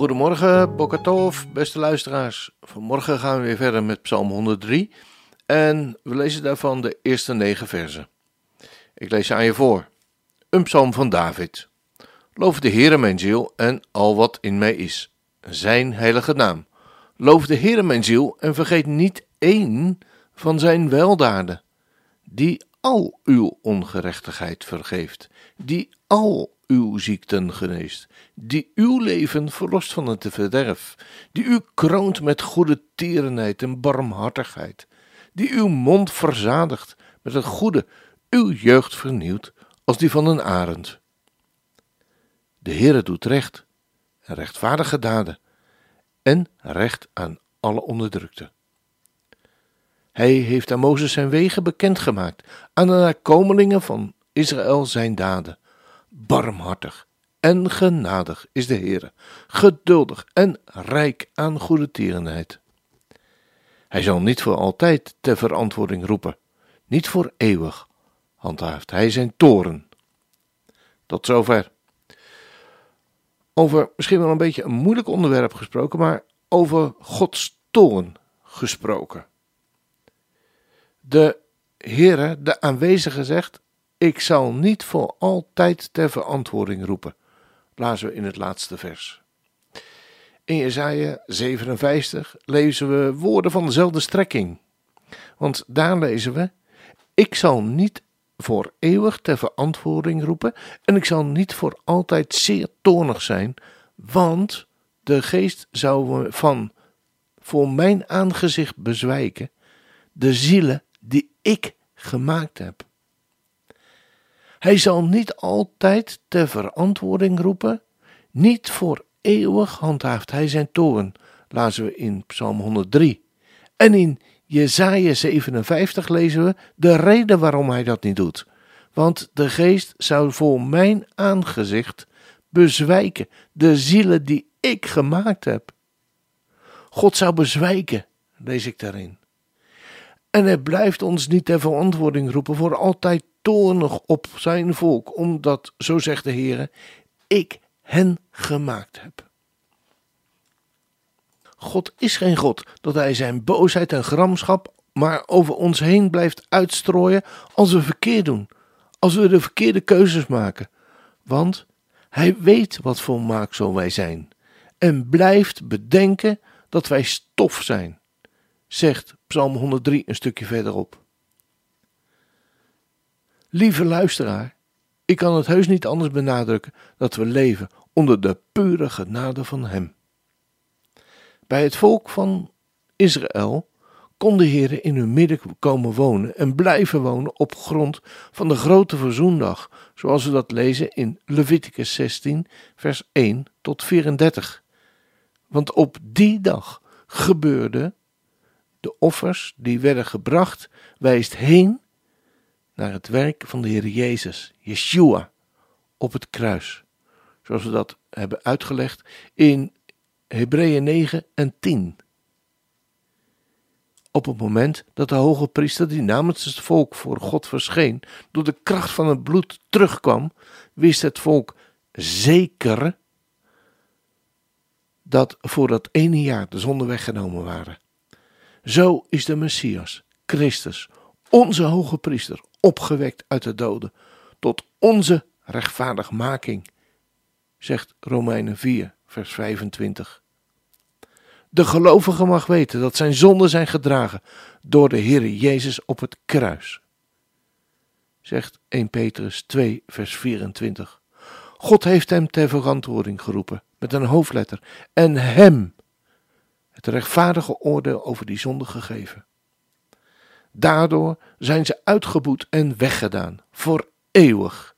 Goedemorgen, Bokatov, beste luisteraars. Vanmorgen gaan we weer verder met Psalm 103 en we lezen daarvan de eerste negen versen. Ik lees ze aan je voor. Een psalm van David. Loof de Heere mijn ziel en al wat in mij is, zijn heilige naam. Loof de Heere mijn ziel en vergeet niet één van zijn weldaden, die al uw ongerechtigheid vergeeft, die al uw ziekten geneest, die uw leven verlost van het verderf, die u kroont met goede tierenheid en barmhartigheid, die uw mond verzadigt met het goede, uw jeugd vernieuwt als die van een arend. De Heere doet recht rechtvaardige daden en recht aan alle onderdrukte. Hij heeft aan Mozes zijn wegen bekendgemaakt, aan de nakomelingen van Israël zijn daden. Barmhartig en genadig is de Heere, geduldig en rijk aan goede tierenheid. Hij zal niet voor altijd ter verantwoording roepen, niet voor eeuwig handhaaft hij zijn toren. Tot zover. Over misschien wel een beetje een moeilijk onderwerp gesproken, maar over Gods toren gesproken. De Heere, de aanwezige, zegt: Ik zal niet voor altijd ter verantwoording roepen. Lazen we in het laatste vers. In Jesaja 57 lezen we woorden van dezelfde strekking. Want daar lezen we: Ik zal niet voor eeuwig ter verantwoording roepen en ik zal niet voor altijd zeer toornig zijn, want de geest zou van voor mijn aangezicht bezwijken de zielen die ik gemaakt heb. Hij zal niet altijd ter verantwoording roepen, niet voor eeuwig handhaaft hij zijn toorn, lazen we in Psalm 103. En in Jesaja 57 lezen we de reden waarom hij dat niet doet. Want de geest zou voor mijn aangezicht bezwijken, de zielen die ik gemaakt heb. God zou bezwijken, lees ik daarin. En hij blijft ons niet ter verantwoording roepen voor altijd toornig op zijn volk, omdat, zo zegt de Heer, ik hen gemaakt heb. God is geen God dat hij zijn boosheid en gramschap maar over ons heen blijft uitstrooien als we verkeerd doen, als we de verkeerde keuzes maken. Want hij weet wat voor maaksel wij zijn en blijft bedenken dat wij stof zijn, zegt Psalm 103 een stukje verderop. Lieve luisteraar, ik kan het heus niet anders benadrukken dat we leven onder de pure genade van Hem. Bij het volk van Israël kon de Heer in hun midden komen wonen en blijven wonen op grond van de grote verzoendag, zoals we dat lezen in Leviticus 16, vers 1 tot 34. Want op die dag gebeurde de offers die werden gebracht, wijst heen naar het werk van de Heer Jezus, Yeshua, op het kruis. Zoals we dat hebben uitgelegd in Hebreeën 9 en 10. Op het moment dat de hoge priester die namens het volk voor God verscheen, door de kracht van het bloed terugkwam, wist het volk zeker dat voor dat ene jaar de zonden weggenomen waren. Zo is de Messias, Christus, onze hoge priester, opgewekt uit de doden, tot onze rechtvaardigmaking, zegt Romeinen 4, vers 25. De gelovige mag weten dat zijn zonden zijn gedragen door de Heer Jezus op het kruis. Zegt 1 Petrus 2, vers 24. God heeft hem ter verantwoording geroepen met een hoofdletter en hem het rechtvaardige oordeel over die zonde gegeven. Daardoor zijn ze uitgeboet en weggedaan, voor eeuwig.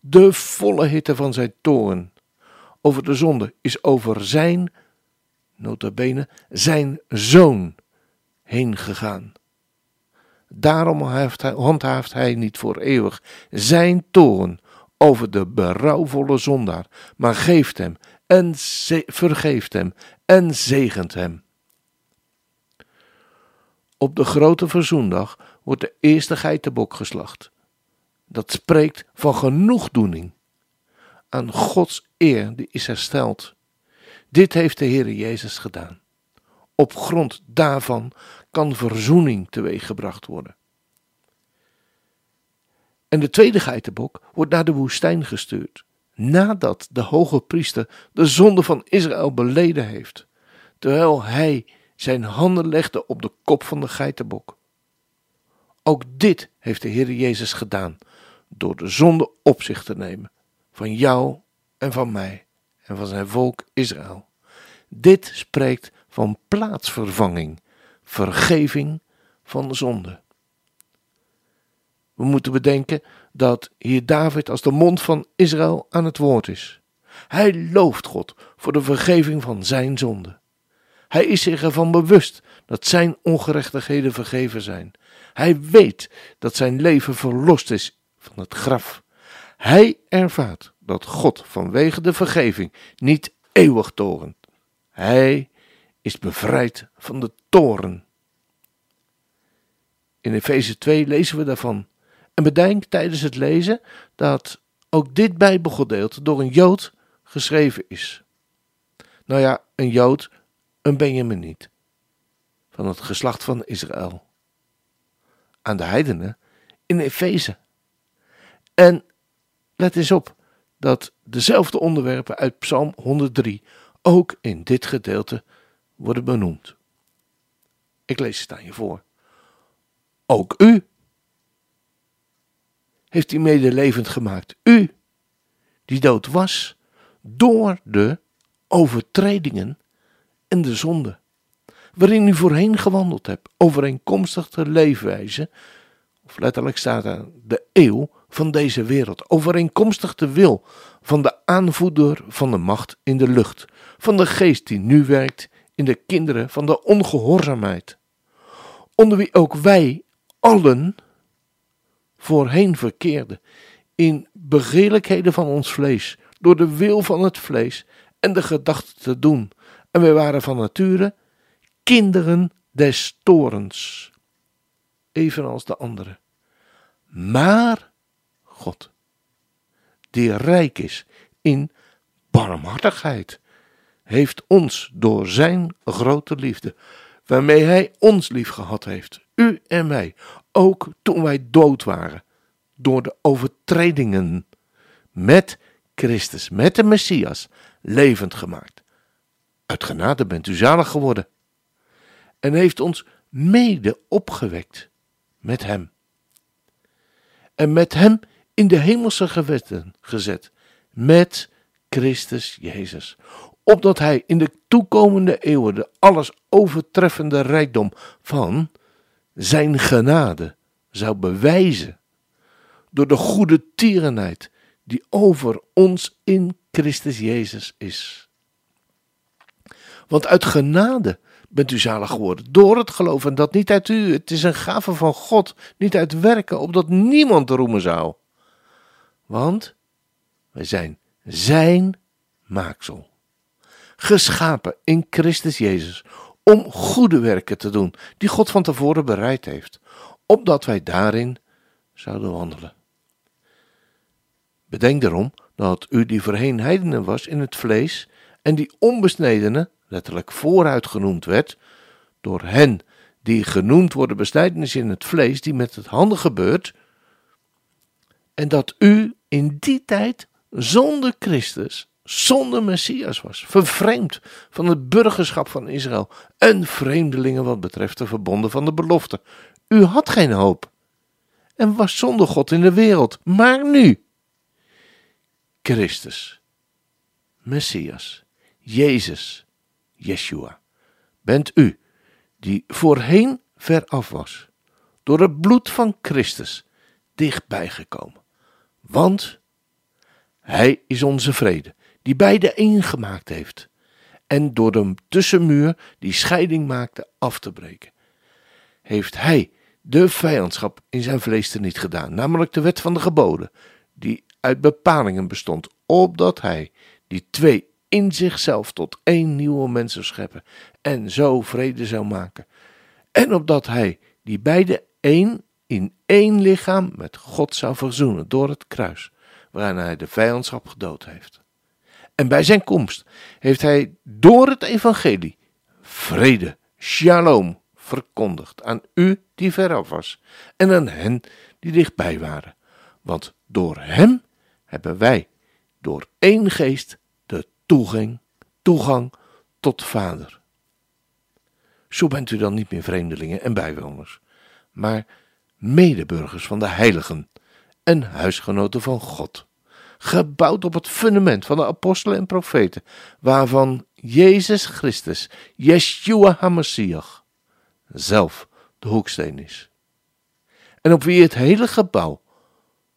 De volle hitte van zijn toorn over de zonde is over zijn, notabene, zijn zoon heen gegaan. Daarom handhaaft hij niet voor eeuwig zijn toorn over de berouwvolle zondaar, maar geeft hem en vergeeft hem en zegent hem. Op de grote verzoendag wordt de eerste geitenbok geslacht. Dat spreekt van genoegdoening. Aan Gods eer die is hersteld. Dit heeft de Heer Jezus gedaan. Op grond daarvan kan verzoening teweeggebracht worden. En de tweede geitenbok wordt naar de woestijn gestuurd, nadat de hoge priester de zonde van Israël beleden heeft, terwijl hij zijn handen legde op de kop van de geitenbok. Ook dit heeft de Heer Jezus gedaan, door de zonde op zich te nemen, van jou en van mij en van zijn volk Israël. Dit spreekt van plaatsvervanging, vergeving van de zonde. We moeten bedenken dat hier David als de mond van Israël aan het woord is. Hij looft God voor de vergeving van zijn zonde. Hij is zich ervan bewust dat zijn ongerechtigheden vergeven zijn. Hij weet dat zijn leven verlost is van het graf. Hij ervaart dat God vanwege de vergeving niet eeuwig torent. Hij is bevrijd van de toren. In Efeze 2 lezen we daarvan. En bedenk tijdens het lezen dat ook dit Bijbelgedeelte door een Jood geschreven is. Nou ja, een Jood, een Benjamin niet. Van het geslacht van Israël. Aan de heidenen in Efeze. En let eens op dat dezelfde onderwerpen uit Psalm 103 ook in dit gedeelte worden benoemd. Ik lees het aan je voor. Ook u heeft hij medelevend gemaakt. U, die dood was door de overtredingen en de zonde, waarin u voorheen gewandeld hebt, overeenkomstig de leefwijze, of letterlijk staat er de eeuw van deze wereld, overeenkomstig de wil van de aanvoerder van de macht in de lucht, van de geest die nu werkt in de kinderen van de ongehoorzaamheid, onder wie ook wij allen voorheen verkeerden, in begeerlijkheden van ons vlees, door de wil van het vlees en de gedachten te doen. En wij waren van nature kinderen des torens, evenals de anderen. Maar God, die rijk is in barmhartigheid, heeft ons door zijn grote liefde, waarmee hij ons lief gehad heeft, u en mij, ook toen wij dood waren, door de overtredingen, met Christus, met de Messias, levend gemaakt. Uit genade bent u zalig geworden. En heeft ons mede opgewekt met hem. En met hem in de hemelse gewetten gezet, met Christus Jezus, opdat hij in de toekomende eeuwen de alles overtreffende rijkdom van zijn genade zou bewijzen door de goede tierenheid die over ons in Christus Jezus is. Want uit genade bent u zalig geworden door het geloof en dat niet uit u. Het is een gave van God, niet uit werken, opdat niemand roemen zou. Want wij zijn zijn maaksel. Geschapen in Christus Jezus om goede werken te doen, die God van tevoren bereid heeft, opdat wij daarin zouden wandelen. Bedenk daarom dat u die voorheen heidenen was in het vlees en die onbesnedene, letterlijk vooruit genoemd werd, door hen die genoemd worden besnijdenis in het vlees, die met het handen gebeurt, en dat u in die tijd zonder Christus zonder Messias was, vervreemd van het burgerschap van Israël en vreemdelingen wat betreft de verbonden van de belofte. U had geen hoop en was zonder God in de wereld, maar nu Christus, Messias, Jezus, Yeshua, bent u die voorheen veraf was, door het bloed van Christus dichtbij gekomen. Want Hij is onze vrede, die beide één gemaakt heeft. En door de tussenmuur die scheiding maakte af te breken, heeft hij de vijandschap in zijn vlees niet gedaan, namelijk de wet van de geboden, die uit bepalingen bestond, opdat hij die twee in zichzelf tot één nieuwe mens zou scheppen en zo vrede zou maken. En opdat hij die beide één in één lichaam met God zou verzoenen door het kruis, waaraan hij de vijandschap gedood heeft. En bij zijn komst heeft hij door het evangelie vrede, shalom, verkondigd aan u die veraf was en aan hen die dichtbij waren. Want door hem hebben wij door één geest toegang, toegang tot Vader. Zo bent u dan niet meer vreemdelingen en bijwoners, maar medeburgers van de heiligen en huisgenoten van God, gebouwd op het fundament van de apostelen en profeten, waarvan Jezus Christus, Yeshua HaMashiach, zelf de hoeksteen is. En op wie het hele gebouw,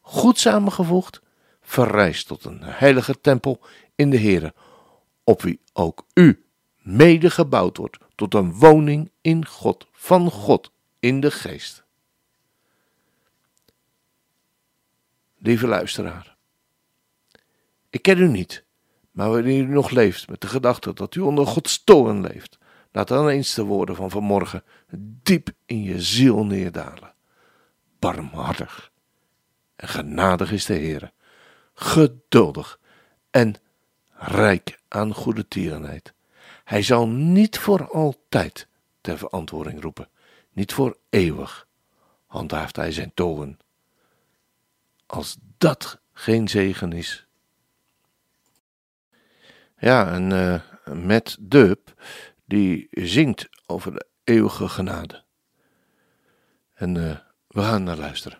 goed samengevoegd, verrijst tot een heilige tempel in de Here, op wie ook u mede gebouwd wordt tot een woning in God, van God in de geest. Lieve luisteraar, ik ken u niet, maar wanneer u nog leeft met de gedachte dat u onder Gods toren leeft, laat dan eens de woorden van vanmorgen diep in je ziel neerdalen. Barmhartig en genadig is de Heer, geduldig en rijk aan goede tierenheid. Hij zal niet voor altijd ter verantwoording roepen, niet voor eeuwig handhaaft hij zijn toren. Als dat geen zegen is. Ja, en uh, met Dub, die zingt over de eeuwige genade. En uh, we gaan naar luisteren.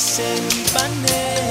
send my name.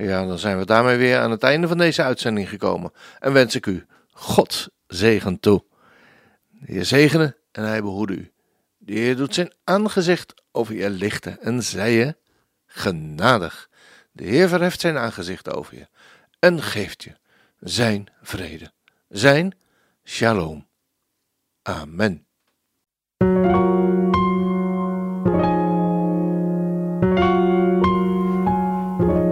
Ja, dan zijn we daarmee weer aan het einde van deze uitzending gekomen. En wens ik u God zegen toe. De Heer zegene en hij behoede u. De Heer doet zijn aangezicht over je lichten en zij je genadig. De Heer verheft zijn aangezicht over je en geeft je zijn vrede, zijn shalom. Amen.